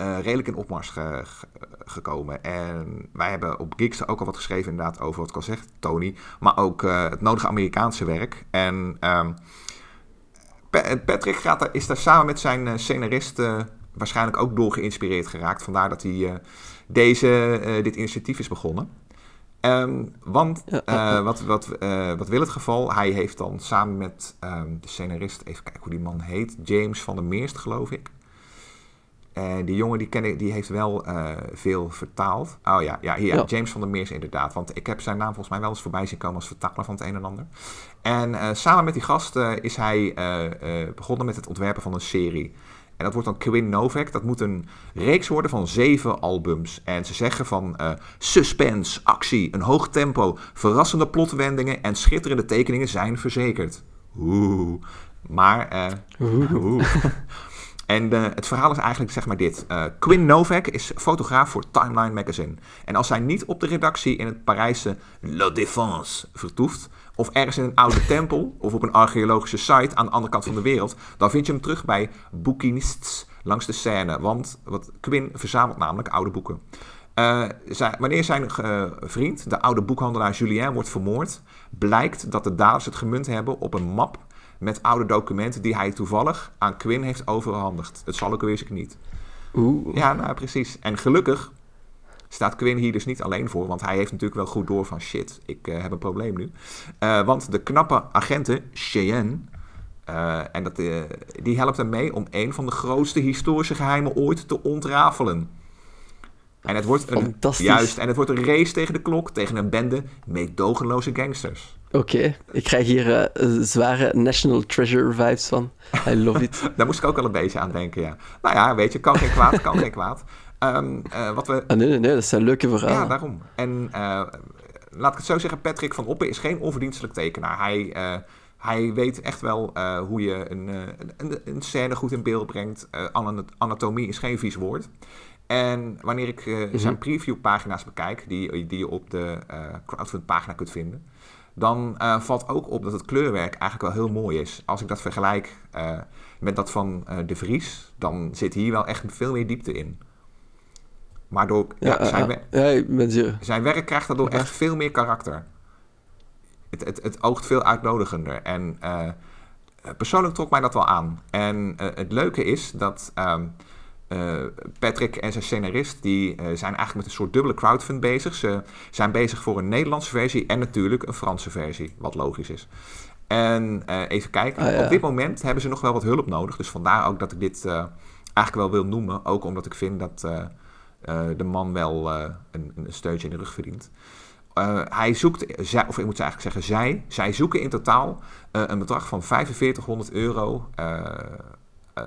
uh, redelijk in opmars ge, ge, gekomen. En wij hebben op Geeks ook al wat geschreven inderdaad over wat ik al zeg, Tony. Maar ook het nodige Amerikaanse werk. En um, Patrick gaat is daar samen met zijn scenarist waarschijnlijk ook door geïnspireerd geraakt. Vandaar dat hij deze, dit initiatief is begonnen. Um, want uh, wat, wat, uh, wat wil het geval? Hij heeft dan samen met um, de scenarist, even kijken hoe die man heet, James van der Meerst, geloof ik. En die jongen die, ken ik, die heeft wel uh, veel vertaald. Oh ja, ja, hier, ja, James van der Meers inderdaad. Want ik heb zijn naam volgens mij wel eens voorbij zien komen als vertaler van het een en ander. En samen met die gast is hij begonnen met het ontwerpen van een serie. En dat wordt dan Quinn Novak. Dat moet een reeks worden van zeven albums. En ze zeggen van suspense, actie, een hoog tempo, verrassende plotwendingen en schitterende tekeningen zijn verzekerd. Oeh. Maar, oeh. [laughs] En uh, het verhaal is eigenlijk zeg maar dit. Uh, Quinn Novak is fotograaf voor Timeline Magazine. En als hij niet op de redactie in het Parijse La Défense vertoeft, of ergens in een oude tempel, of op een archeologische site aan de andere kant van de wereld, dan vind je hem terug bij boekinists langs de Seine. Want wat Quinn verzamelt namelijk oude boeken. Zij, wanneer zijn vriend, de oude boekhandelaar Julien, wordt vermoord, blijkt dat de daders het gemunt hebben op een map met oude documenten die hij toevallig aan Quinn heeft overhandigd. Het zal ook wees ik niet. Oeh. Ja, nou precies. En gelukkig staat Quinn hier dus niet alleen voor, want hij heeft natuurlijk wel goed door van shit, ik uh, heb een probleem nu. Uh, want de knappe agenten, Cheyenne, uh, en dat, die helpt hem mee om een van de grootste historische geheimen ooit te ontrafelen. En het wordt een, juist, en het wordt een race tegen de klok, tegen een bende meedogenloze gangsters. Oké, okay. ik krijg hier uh, zware National Treasure vibes van. I love it. [laughs] Daar moest ik ook wel een beetje aan denken, ja. Nou ja, weet je, kan geen kwaad, kan geen kwaad. Um, uh, wat we... Ah, nee, nee, nee, dat zijn leuke verhalen. Ja, daarom. En uh, laat ik het zo zeggen, Patrick van Oppen is geen onverdienstelijk tekenaar. Hij, hij weet echt wel hoe je een, een, een, scène goed in beeld brengt. anatomie is geen vies woord. En wanneer ik uh, zijn previewpagina's bekijk, die, die je op de uh, crowdfund pagina kunt vinden, dan uh, valt ook op dat het kleurwerk eigenlijk wel heel mooi is. Als ik dat vergelijk met dat van De Vries, dan zit hier wel echt veel meer diepte in. Maar door, ja, ja, zijn, zijn werk krijgt daardoor echt veel meer karakter. Het, het, het oogt veel uitnodigender. En persoonlijk trok mij dat wel aan. En het leuke is dat... Ehm, uh, Patrick en zijn scenarist die, uh, zijn eigenlijk met een soort dubbele crowdfund bezig. Ze zijn bezig voor een Nederlandse versie en natuurlijk een Franse versie, wat logisch is. En uh, even kijken, ah, ja. op dit moment hebben ze nog wel wat hulp nodig. Dus vandaar ook dat ik dit eigenlijk wel wil noemen. Ook omdat ik vind dat de man wel een, een, steuntje in de rug verdient. hij zoekt, zij, of ik moet eigenlijk zeggen zij, zij zoeken in totaal een bedrag van 4500 euro uh,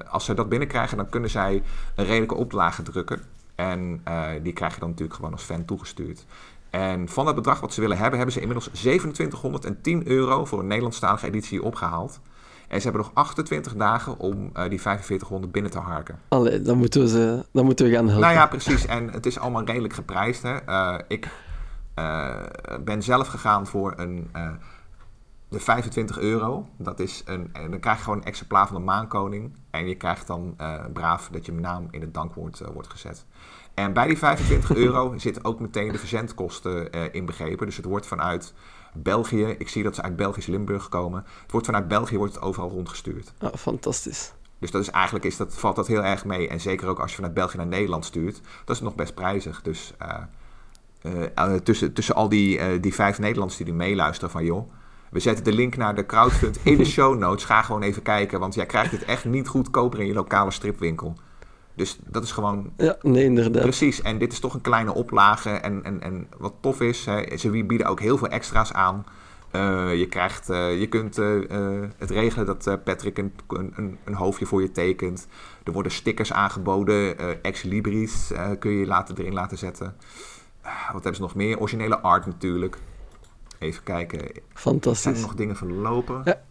als ze dat binnenkrijgen, dan kunnen zij een redelijke oplage drukken. En uh, die krijg je dan natuurlijk gewoon als fan toegestuurd. En van het bedrag wat ze willen hebben, hebben ze inmiddels 2710 euro voor een Nederlandstalige editie opgehaald. En ze hebben nog 28 dagen om die 4500 binnen te harken. Allee, dan moeten we, ze, dan moeten we gaan helpen. Nou ja, precies. En het is allemaal redelijk geprijsd. Hè? ik ben zelf gegaan voor een de 25 euro, dat is een, en dan krijg je gewoon een exemplaar van de maankoning. En je krijgt dan uh, braaf dat je naam in het dankwoord uh, wordt gezet. En bij die 25 [laughs] euro zitten ook meteen de verzendkosten uh, inbegrepen. Dus het wordt vanuit België, ik zie dat ze uit Belgisch Limburg komen. Het wordt vanuit België wordt het overal rondgestuurd. Oh, fantastisch. Dus dat is eigenlijk is dat, valt dat heel erg mee. En zeker ook als je vanuit België naar Nederland stuurt, dat is nog best prijzig. Dus tussen, tussen al die, die vijf Nederlanders die meeluisteren van joh we zetten de link naar de crowdfund in de show notes. Ga gewoon even kijken, want jij krijgt het echt niet goedkoper in je lokale stripwinkel. Dus dat is gewoon. Ja, nee, inderdaad. Precies. En dit is toch een kleine oplage. En, en, en wat tof is, hè, ze bieden ook heel veel extra's aan. Uh, je, krijgt, uh, je kunt uh, het regelen dat Patrick een, een, een, hoofdje voor je tekent. Er worden stickers aangeboden. ex libris kun je laten, erin laten zetten. wat hebben ze nog meer? Originele art natuurlijk. Even kijken. Fantastisch. Zijn er nog dingen verlopen? Ja.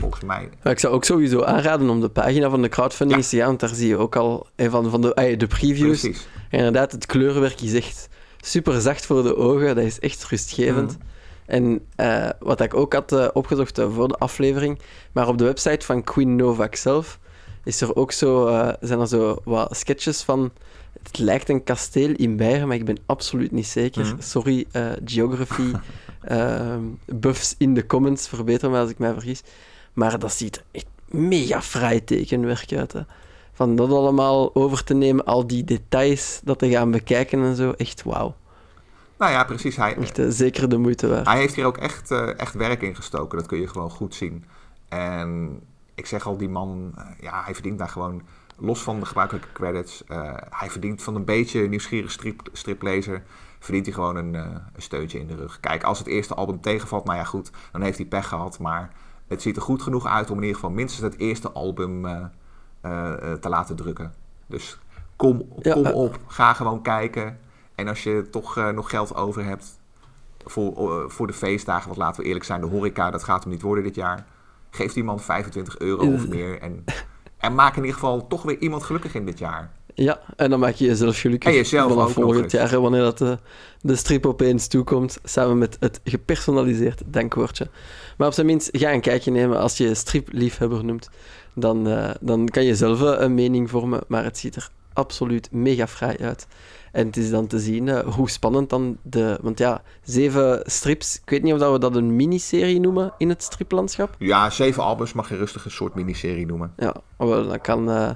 Volgens mij. Ja, ik zou ook sowieso aanraden om de pagina van de crowdfunding te gaan, want daar zie je ook al een van, van de, ah, de previews. Precies. En inderdaad, het kleurenwerk is echt super zacht voor de ogen. Dat is echt rustgevend. Mhm. En uh, wat ik ook had uh, opgezocht uh, voor de aflevering, maar op de website van Queen Novak zelf is er ook zo, zijn er zo wat sketches van. Het lijkt een kasteel in Beieren, maar ik ben absoluut niet zeker. Mhm. Sorry, geography. [laughs] uh, buffs in de comments. Verbeter me als ik mij vergis. Maar dat ziet er echt mega fraai tekenwerk uit. Hè. Van dat allemaal over te nemen, al die details, dat te gaan bekijken en zo. Echt wauw. Nou ja, precies. Hij, echt, uh, zeker de moeite waard. Hij heeft hier ook echt, uh, echt werk in gestoken. Dat kun je gewoon goed zien. En ik zeg al, die man, uh, ja, hij verdient daar gewoon, los van de gebruikelijke credits, hij verdient van een beetje nieuwsgierig strip, striplezer verdient hij gewoon een, uh, een steuntje in de rug. Kijk, als het eerste album tegenvalt, nou ja goed, dan heeft hij pech gehad. Maar het ziet er goed genoeg uit om in ieder geval minstens het eerste album uh, uh, te laten drukken. Dus kom, kom op, ga gewoon kijken. En als je toch nog geld over hebt voor, voor de feestdagen, want laten we eerlijk zijn, de horeca, dat gaat hem niet worden dit jaar. Geef die man 25 euro of meer en, en maak in ieder geval toch weer iemand gelukkig in dit jaar. Ja, en dan maak je jezelf gelukkig. En jezelf vanaf volgend jaar, wanneer dat de, de strip opeens toekomt, samen met het gepersonaliseerd dankwoordje. Maar op zijn minst, ga een kijkje nemen als je stripliefhebber noemt. Dan, uh, dan kan je zelf een mening vormen, maar het ziet er absoluut mega fraai uit. En het is dan te zien uh, hoe spannend dan de... Want ja, zeven strips, ik weet niet of we dat een miniserie noemen in het striplandschap. Ja, zeven albums mag je rustig een soort miniserie noemen. Ja, wel, dan kan... Uh,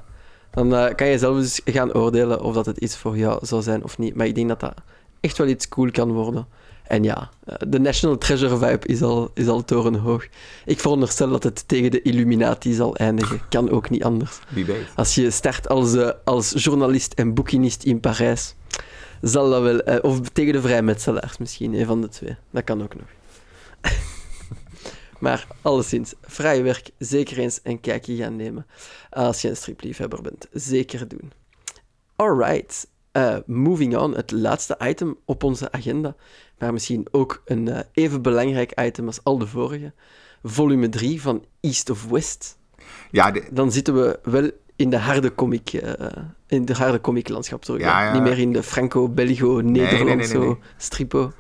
dan uh, kan je zelf dus gaan oordelen of dat het iets voor jou zou zijn of niet. Maar ik denk dat dat echt wel iets cool kan worden. En ja, eh, de National Treasure vibe is al, is al torenhoog. Ik veronderstel dat het tegen de Illuminati zal eindigen. Kan ook niet anders. Wie weet. Als je start als, uh, als journalist en boekinist in Parijs, zal dat wel... Uh, of tegen de vrijmetselaars misschien, een van de twee. Dat kan ook nog. [laughs] Maar alleszins, vrij werk, zeker eens een kijkje gaan nemen. Als je een stripliefhebber bent, zeker doen. Alright, uh, moving on. Het laatste item op onze agenda, maar misschien ook een uh, even belangrijk item als al de vorige. Volume 3 van East of West. Ja, de... Dan zitten we wel in de harde comic, uh, in de harde comiclandschap terug. Ja, ja. Niet meer in de Franco-Belgo-Nederlandse nee, nee, nee, stripo.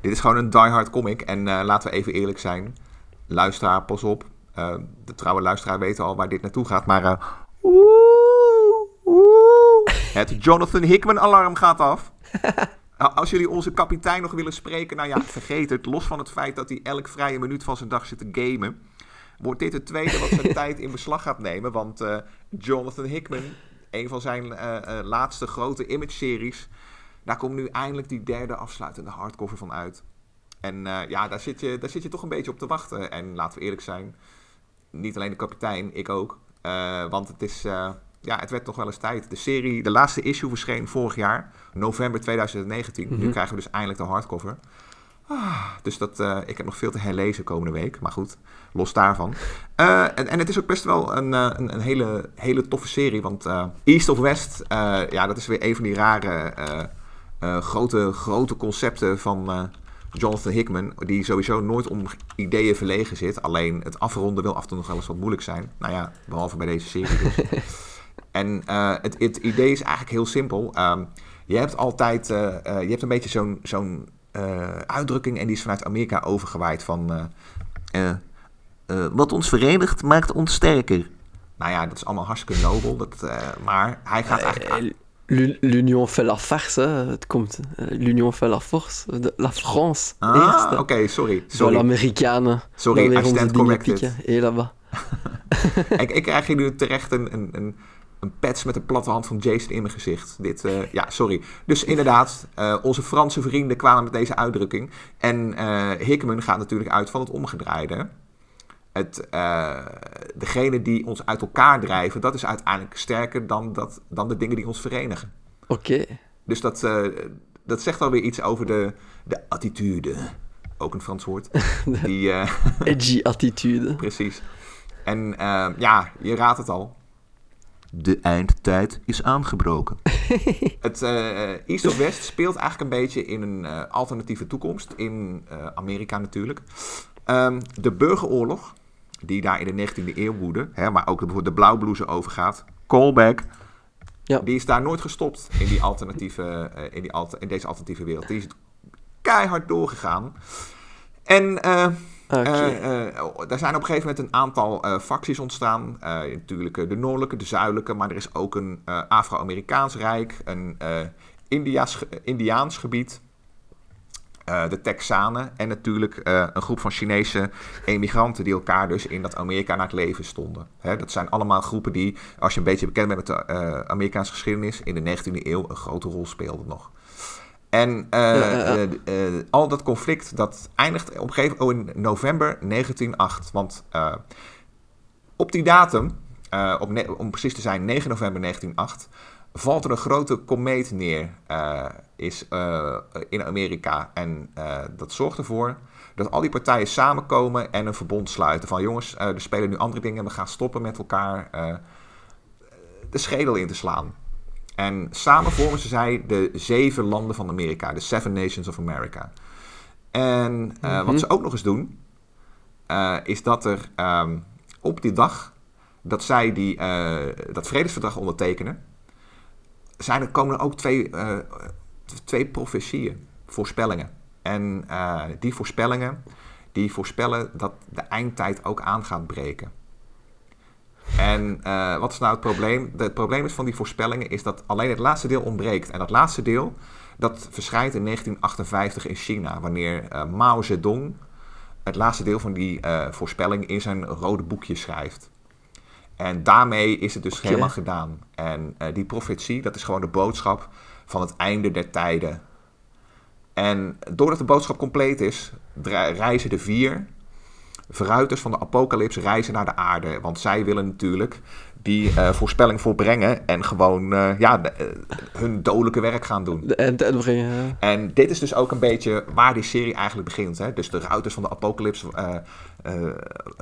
Dit is gewoon een diehard comic. En laten we even eerlijk zijn luisteraar, pas op. Uh, de trouwe luisteraar weet al waar dit naartoe gaat. Maar uh, het Jonathan Hickman alarm gaat af. [laughs] Als jullie onze kapitein nog willen spreken, nou ja, vergeet het. Los van het feit dat hij elk vrije minuut van zijn dag zit te gamen. Wordt dit het tweede wat zijn [laughs] tijd in beslag gaat nemen. Want uh, Jonathan Hickman, een van zijn laatste grote image-series. Daar komt nu eindelijk die derde afsluitende hardcover van uit. En uh, ja, daar zit, je, daar zit je toch een beetje op te wachten. En laten we eerlijk zijn, niet alleen de kapitein, ik ook. Uh, want het is, uh, ja, het werd toch wel eens tijd. De serie, de laatste issue verscheen vorig jaar, november 2019. Mm -hmm. Nu krijgen we dus eindelijk de hardcover. Ah, dus dat, ik heb nog veel te herlezen komende week. Maar goed, los daarvan. En, en, het is ook best wel een, een, een, hele, hele toffe serie. Want East of West, ja, dat is weer een van die rare grote, grote concepten van Jonathan Hickman, die sowieso nooit om ideeën verlegen zit. Alleen het afronden wil af en toe nog wel eens wat moeilijk zijn. Nou ja, behalve bij deze serie dus. [laughs] en uh, het, het, idee is eigenlijk heel simpel. Um, je hebt altijd, uh, uh, je hebt een beetje zo'n zo'n uitdrukking en die is vanuit Amerika overgewaaid van... wat ons verenigt maakt ons sterker. Nou ja, dat is allemaal hartstikke nobel. Dat, maar hij gaat eigenlijk... L'Union fait la farce, het komt. L'Union fait la force. De, la France. Ah, oké, okay, sorry. sorry. De Amerikanen. Sorry, corrected. Hé, là-bas. [laughs] ik, ik krijg hier nu terecht een, een, een, een patch met een platte hand van Jason in mijn gezicht. Dit, uh, ja, sorry. Dus inderdaad, uh, onze Franse vrienden kwamen met deze uitdrukking. En uh, Hickman gaat natuurlijk uit van het omgedraaide het, uh, degene die ons uit elkaar drijven, dat is uiteindelijk sterker dan, dat, dan de dingen die ons verenigen. Oké. Dus dat, uh, dat zegt alweer iets over de, de attitude. Ook een Frans woord. [laughs] Die, uh, [laughs] Edgy attitude. Precies. En ja, je raadt het al. De eindtijd is aangebroken. [laughs] het East of West speelt eigenlijk een beetje in een alternatieve toekomst. In Amerika natuurlijk. Um, de burgeroorlog, die daar in de 19e eeuw woedde, hè, maar ook bijvoorbeeld de blauwblouse overgaat, callback, ja. die is daar nooit gestopt in, die alternatieve, uh, in, die alter, in deze alternatieve wereld. Die is keihard doorgegaan. En uh, okay. uh, er zijn op een gegeven moment een aantal facties ontstaan. natuurlijk de noordelijke, de zuidelijke, maar er is ook een Afro-Amerikaans rijk, een Indiaans gebied. Uh, de Texanen en natuurlijk uh, een groep van Chinese emigranten die elkaar dus in dat Amerika naar het leven stonden. Hè, dat zijn allemaal groepen die, als je een beetje bekend bent met de uh, Amerikaanse geschiedenis, in de 19e eeuw een grote rol speelden nog. En ja, ja. al dat conflict, dat eindigt op een gegeven moment oh, in november 1908. Want op die datum, op om precies te zijn 9 november 1908, valt er een grote komeet neer uh, is, uh, in Amerika. En uh, dat zorgt ervoor dat al die partijen samenkomen en een verbond sluiten. Van jongens, er spelen nu andere dingen. We gaan stoppen met elkaar de schedel in te slaan. En samen vormen ze zij de zeven landen van Amerika. De Seven Nations of America. En mm -hmm. wat ze ook nog eens doen... is dat er um, op die dag dat zij die, dat vredesverdrag ondertekenen zijn er, komen er ook twee, uh, twee voorspellingen. En uh, die voorspellingen, die voorspellen dat de eindtijd ook aan gaat breken. En uh, wat is nou het probleem? het probleem is van die voorspellingen is dat alleen het laatste deel ontbreekt. En dat laatste deel, dat verschijnt in 1958 in China, wanneer Mao Zedong het laatste deel van die voorspelling in zijn rode boekje schrijft. En daarmee is het dus okay. helemaal gedaan. En uh, die profetie, dat is gewoon de boodschap van het einde der tijden. En doordat de boodschap compleet is, reizen de vier verruiters van de apocalyps reizen naar de aarde. Want zij willen natuurlijk die uh, voorspelling volbrengen en gewoon uh, ja, de, uh, hun dodelijke werk gaan doen. End brengen. En dit is dus ook een beetje waar die serie eigenlijk begint. Hè? Dus de ruiters van de apocalyps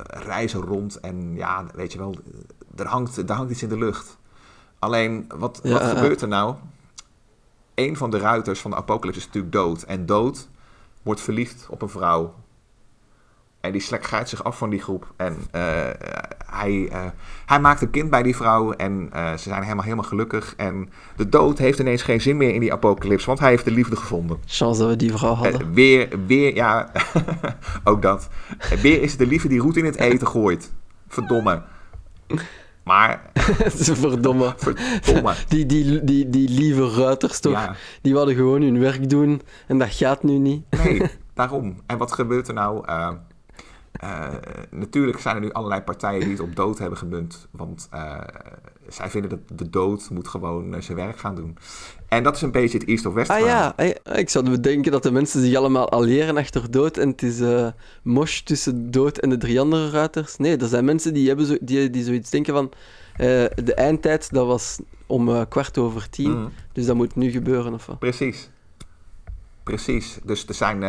reizen rond en ja, weet je wel, er hangt, er hangt iets in de lucht. Alleen, wat, ja, wat gebeurt er nou? Een van de ruiters van de apocalyps is natuurlijk dood. En dood wordt verliefd op een vrouw. En die slekt zich af van die groep. En uh, hij, uh, hij maakt een kind bij die vrouw. En uh, ze zijn helemaal, helemaal gelukkig. En de dood heeft ineens geen zin meer in die apocalypse. Want hij heeft de liefde gevonden. Zoals dat we die vrouw hadden. weer, weer, ja, [laughs] ook dat. weer is het de liefde die roet in het eten gooit. Verdomme. Maar... [laughs] Verdomme. Verdomme. Die, die, die, die lieve ruiters toch? Ja. Die wilden gewoon hun werk doen. En dat gaat nu niet. Nee, [laughs] daarom. En wat gebeurt er nou? Uh, uh, natuurlijk zijn er nu allerlei partijen die het op dood hebben gemunt. Want uh, zij vinden dat de dood moet gewoon uh, zijn werk gaan doen. En dat is een beetje het East of West Ah ja, ik zou bedenken dat de mensen zich allemaal alliëren achter dood. En het is mosh tussen dood en de drie andere ruiters. Nee, er zijn mensen die, hebben zo, die, die zoiets denken van... de eindtijd, dat was om kwart over tien. Mm. Dus dat moet nu gebeuren, of wat? Precies. Precies. Dus er zijn,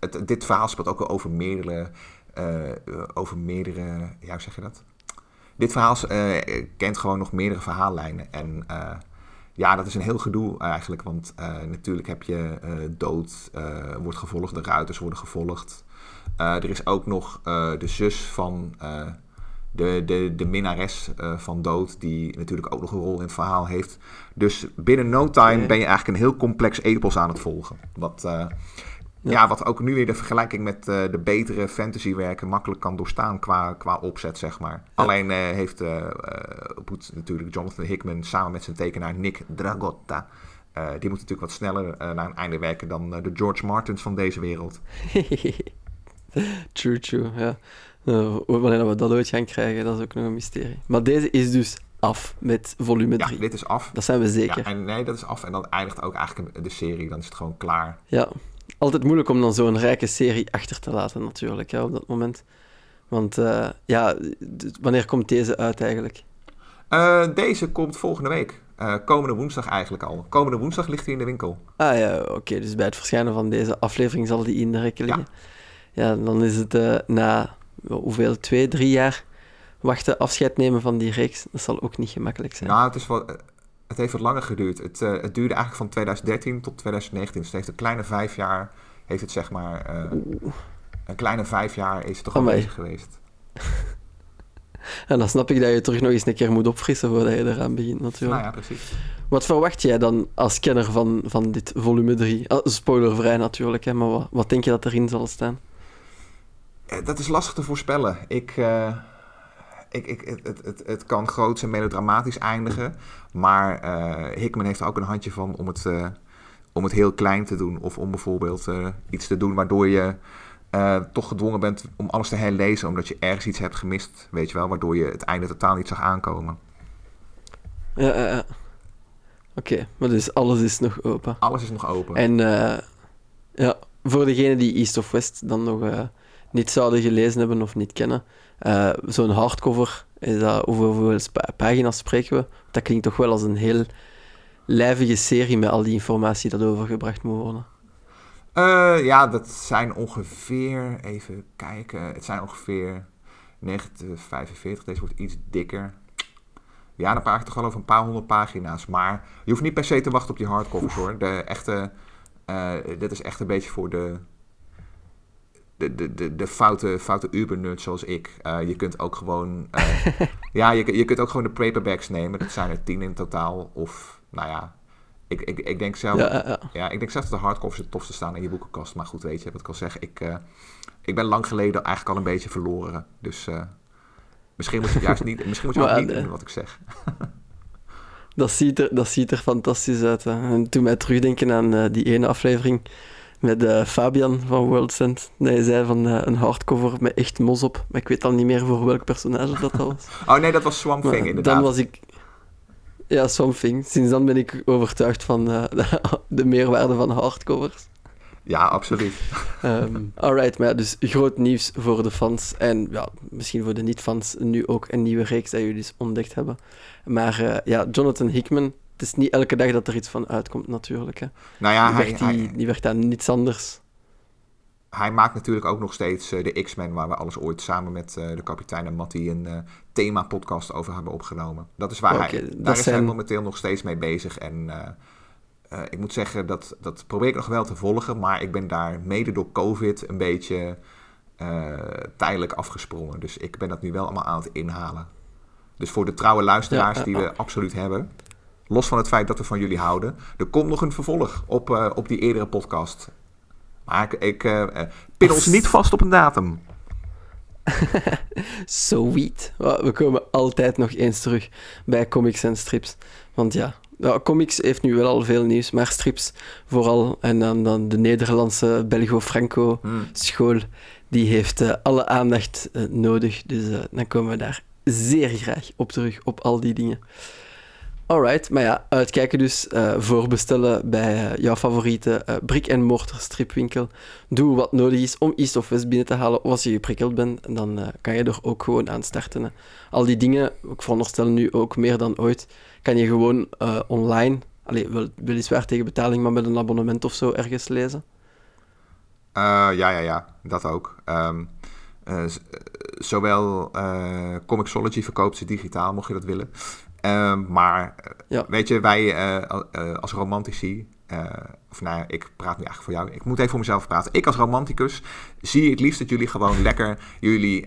het, dit verhaal speelt ook over meerdere over meerdere, ja, hoe zeg je dat? Dit verhaal uh, kent gewoon nog meerdere verhaallijnen. En ja, dat is een heel gedoe eigenlijk. Want natuurlijk heb je dood, wordt gevolgd, de ruiters worden gevolgd. er is ook nog de zus van de, de, de minnares van dood, die natuurlijk ook nog een rol in het verhaal heeft. Dus binnen no time ben je eigenlijk een heel complex epos aan het volgen. Wat, ja. wat ook nu weer de vergelijking met uh, de betere fantasywerken makkelijk kan doorstaan qua, qua opzet, zeg maar. Alleen uh, heeft uh, natuurlijk Jonathan Hickman samen met zijn tekenaar Nick Dragotta... die moet natuurlijk wat sneller naar een einde werken dan de George Martins van deze wereld. [laughs] true, true, ja. wanneer we dat ooit gaan krijgen, dat is ook nog een mysterie. Maar deze is dus af met volume 3. Ja, dit is af. Dat zijn we zeker. Ja, en nee, dat is af en dan eindigt ook eigenlijk de serie. Dan is het gewoon klaar. Ja, altijd moeilijk om dan zo'n rijke serie achter te laten, natuurlijk, ja, op dat moment. Want uh, ja, wanneer komt deze uit eigenlijk? Uh, deze komt volgende week. Uh, komende woensdag eigenlijk al. Komende woensdag ligt hij in de winkel. Ah ja, oké. Dus bij het verschijnen van deze aflevering zal die in de rekken liggen. Ja, ja dan is het na hoeveel, twee, drie jaar wachten, afscheid nemen van die reeks. Dat zal ook niet gemakkelijk zijn. Nou, het is wel het heeft wat langer geduurd. Het, uh, het duurde eigenlijk van 2013 tot 2019. Dus het heeft een kleine vijf jaar, heeft het zeg maar, uh, een kleine vijf jaar is het toch al bezig geweest. [laughs] en dan snap ik dat je terug nog eens een keer moet opfrissen voordat je eraan begint natuurlijk. Nou ja, precies. Wat verwacht jij dan als kenner van, van dit volume 3? Ah, spoilervrij natuurlijk, hè, maar wat, wat denk je dat erin zal staan? Eh, dat is lastig te voorspellen. Ik... Uh ik, ik, het, het, het kan groots en melodramatisch eindigen. Maar uh, Hickman heeft er ook een handje van om het, uh, om het heel klein te doen. Of om bijvoorbeeld uh, iets te doen waardoor je toch gedwongen bent om alles te herlezen. Omdat je ergens iets hebt gemist, weet je wel. Waardoor je het einde totaal niet zag aankomen. Ja, ja, ja. Oké, maar dus alles is nog open. Alles is nog open. En ja, voor degenen die East of West dan nog niet zouden gelezen hebben of niet kennen uh, Zo'n hardcover, is dat, hoeveel, pagina's spreken we? Dat klinkt toch wel als een heel lijvige serie met al die informatie dat overgebracht moet worden. Uh, ja, dat zijn ongeveer, even kijken, het zijn ongeveer 945. Deze wordt iets dikker. Ja, dan praat ik toch wel over een paar honderd pagina's. Maar je hoeft niet per se te wachten op die hardcovers hoor. De echte, uh, dit is echt een beetje voor de, de, de, de, de foute, foute Uber-nerd zoals ik. Uh, je kunt ook gewoon... Uh, [laughs] ja, je, je kunt ook gewoon de paperbacks nemen. Dat zijn er tien in totaal. Of, nou ja... Ik, ik, ik denk zelf... Ja, ja. ja ik denk zelf dat de hardcovers het tofste staan in je boekenkast. Maar goed, weet je wat ik al zeg. Ik, uh, ik ben lang geleden eigenlijk al een beetje verloren. Dus misschien moet je juist niet, misschien moet je maar, niet doen wat ik zeg. dat, ziet er, dat ziet er fantastisch uit. Hè. En toen mij terugdenken aan die ene aflevering met uh, Fabian van World Cent. hij zei van uh, een hardcover met echt mos op. Maar ik weet al niet meer voor welk personage dat was. [laughs] oh nee, dat was Swamp Thing inderdaad. Dan was ik... Ja, Swamp Thing. Sinds dan ben ik overtuigd van uh, [laughs] de meerwaarde van hardcovers. Ja, absoluut. um, [laughs] alright, maar ja, dus groot nieuws voor de fans. En ja, misschien voor de niet-fans nu ook een nieuwe reeks dat jullie dus ontdekt hebben. Maar ja, Jonathan Hickman, het is niet elke dag dat er iets van uitkomt, natuurlijk. Hè. Nou ja, die, hij, werkt die, die aan niets anders. Hij maakt natuurlijk ook nog steeds uh, de X-Men, waar we alles ooit samen met uh, de kapitein en Matty een uh, thema-podcast over hebben opgenomen. Dat is waar okay, hij, daar is zijn... hij momenteel nog steeds mee bezig. En ik moet zeggen, dat, dat probeer ik nog wel te volgen, maar ik ben daar mede door COVID een beetje tijdelijk afgesprongen. Dus ik ben dat nu wel allemaal aan het inhalen. Dus voor de trouwe luisteraars ja, die we absoluut hebben, los van het feit dat we van jullie houden, er komt nog een vervolg op, uh, op die eerdere podcast. Maar ik, ik uh, pin ons niet vast op een datum. [laughs] Sweet. We komen altijd nog eens terug bij comics en strips. Want ja, comics heeft nu wel al veel nieuws, maar strips vooral. En dan, dan de Nederlandse Belgo-Franco-school, hmm. die heeft uh, alle aandacht uh, nodig. Dus uh, dan komen we daar zeer graag op terug, op al die dingen. Alright, maar ja, uitkijken dus. Uh, voorbestellen bij uh, jouw favoriete uh, brick-and-mortar stripwinkel. Doe wat nodig is om East of West binnen te halen. Of als je geprikkeld bent, dan kan je er ook gewoon aan starten. Al die dingen, ik veronderstel nu ook meer dan ooit, kan je gewoon online, allee, wel, weliswaar tegen betaling, maar met een abonnement of zo ergens lezen. ja, ja, ja, dat ook. Um, zowel Comixology verkoopt ze digitaal, mocht je dat willen. Ehm, maar eh, Ja. weet je, wij eh, eh, als romantici, of nou ik praat nu eigenlijk voor jou. Ik moet even voor mezelf praten. Ik als romanticus zie het liefst dat jullie gewoon lekker jullie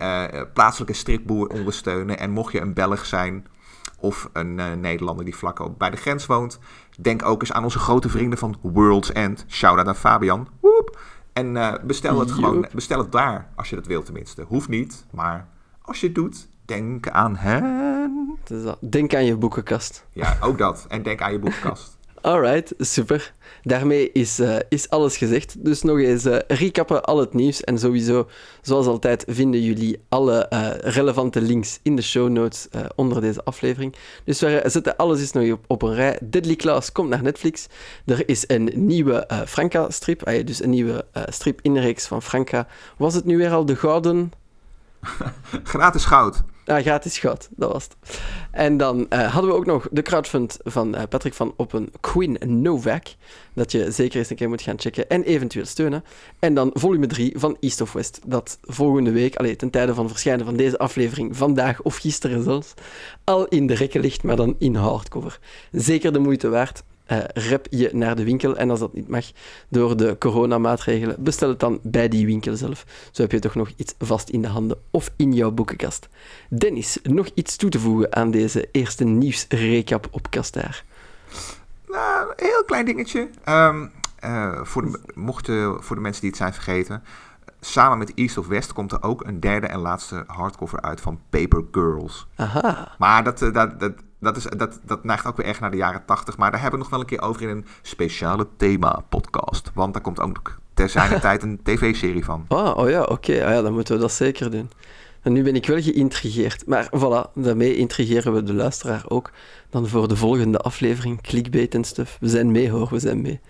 plaatselijke stripboer ondersteunen. En mocht je een Belg zijn of een Nederlander die vlak op bij de grens woont, denk ook eens aan onze grote vrienden van World's End. Shout-out aan Fabian. Woep. En bestel het gewoon, bestel het daar, als je dat wilt tenminste. Hoeft niet, maar als je het doet, denk aan hen. Denk aan je boekenkast. Ja, ook dat. En denk aan je boekenkast. [laughs] Alright, super. Daarmee is, eh, is alles gezegd. Dus nog eens eh, recappen al het nieuws. En sowieso, zoals altijd, vinden jullie alle eh, relevante links in de show notes onder deze aflevering. Dus we zetten alles eens nog op, op een rij. Deadly Class komt naar Netflix. Er is een nieuwe Franca-strip. ah ja, dus een nieuwe strip in de reeks van Franca. Was het nu weer al de Gouden... [laughs] Gratis goud. Ah, gratis goud, dat was het. En dan eh, hadden we ook nog de crowdfund van eh, Patrick van op een Queen Novak. Dat je zeker eens een keer moet gaan checken en eventueel steunen. En dan volume 3 van East of West. Dat volgende week, ten tijde van verschijnen van deze aflevering, vandaag of gisteren zelfs, al in de rekken ligt, maar dan in hardcover. Zeker de moeite waard. Eh, rep je naar de winkel en als dat niet mag door de coronamaatregelen, bestel het dan bij die winkel zelf. Zo heb je toch nog iets vast in de handen of in jouw boekenkast. Dennis, nog iets toe te voegen aan deze eerste nieuwsrecap op Kastaar? Nou, een heel klein dingetje. Eh, voor, de, mochten, voor de mensen die het zijn vergeten. Samen met East of West komt er ook een derde en laatste hardcover uit van Paper Girls. Aha, Maar dat, eh, dat, dat, dat, is, dat, dat neigt ook weer echt naar de jaren tachtig. Maar daar hebben we nog wel een keer over in een speciale thema-podcast. Want daar komt ook ter zijner [laughs] tijd een tv-serie van. oh, oh ja, oké, ah ja, dan moeten we dat zeker doen. En nu ben ik wel geïntrigeerd. Maar voilà, daarmee intrigeren we de luisteraar ook. Dan voor de volgende aflevering, clickbait en stuff. We zijn mee hoor, we zijn mee.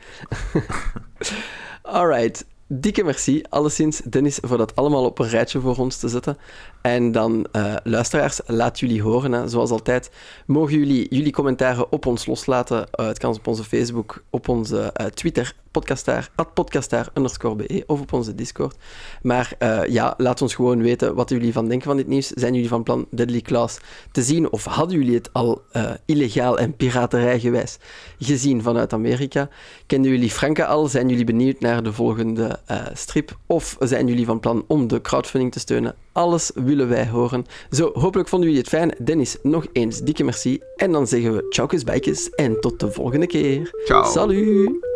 [laughs] Alright, dikke merci alleszins Dennis voor dat allemaal op een rijtje voor ons te zetten. En dan, eh, luisteraars, laat jullie horen. Hè. Zoals altijd, mogen jullie jullie commentaren op ons loslaten. Eh, het kan op onze Facebook, op onze eh, Twitter, podcastaar, podcastaar be, of op onze Discord. Maar ja, laat ons gewoon weten wat jullie van denken van dit nieuws. Zijn jullie van plan Deadly Class te zien? Of hadden jullie het al illegaal en piraterijgewijs gezien vanuit Amerika? Kenden jullie Franka al? Zijn jullie benieuwd naar de volgende strip? Of zijn jullie van plan om de crowdfunding te steunen? Alles willen wij horen. Zo, hopelijk vonden jullie het fijn. Dennis, nog eens dikke merci. En dan zeggen we tjaukes bijkes en tot de volgende keer. Ciao. Salut!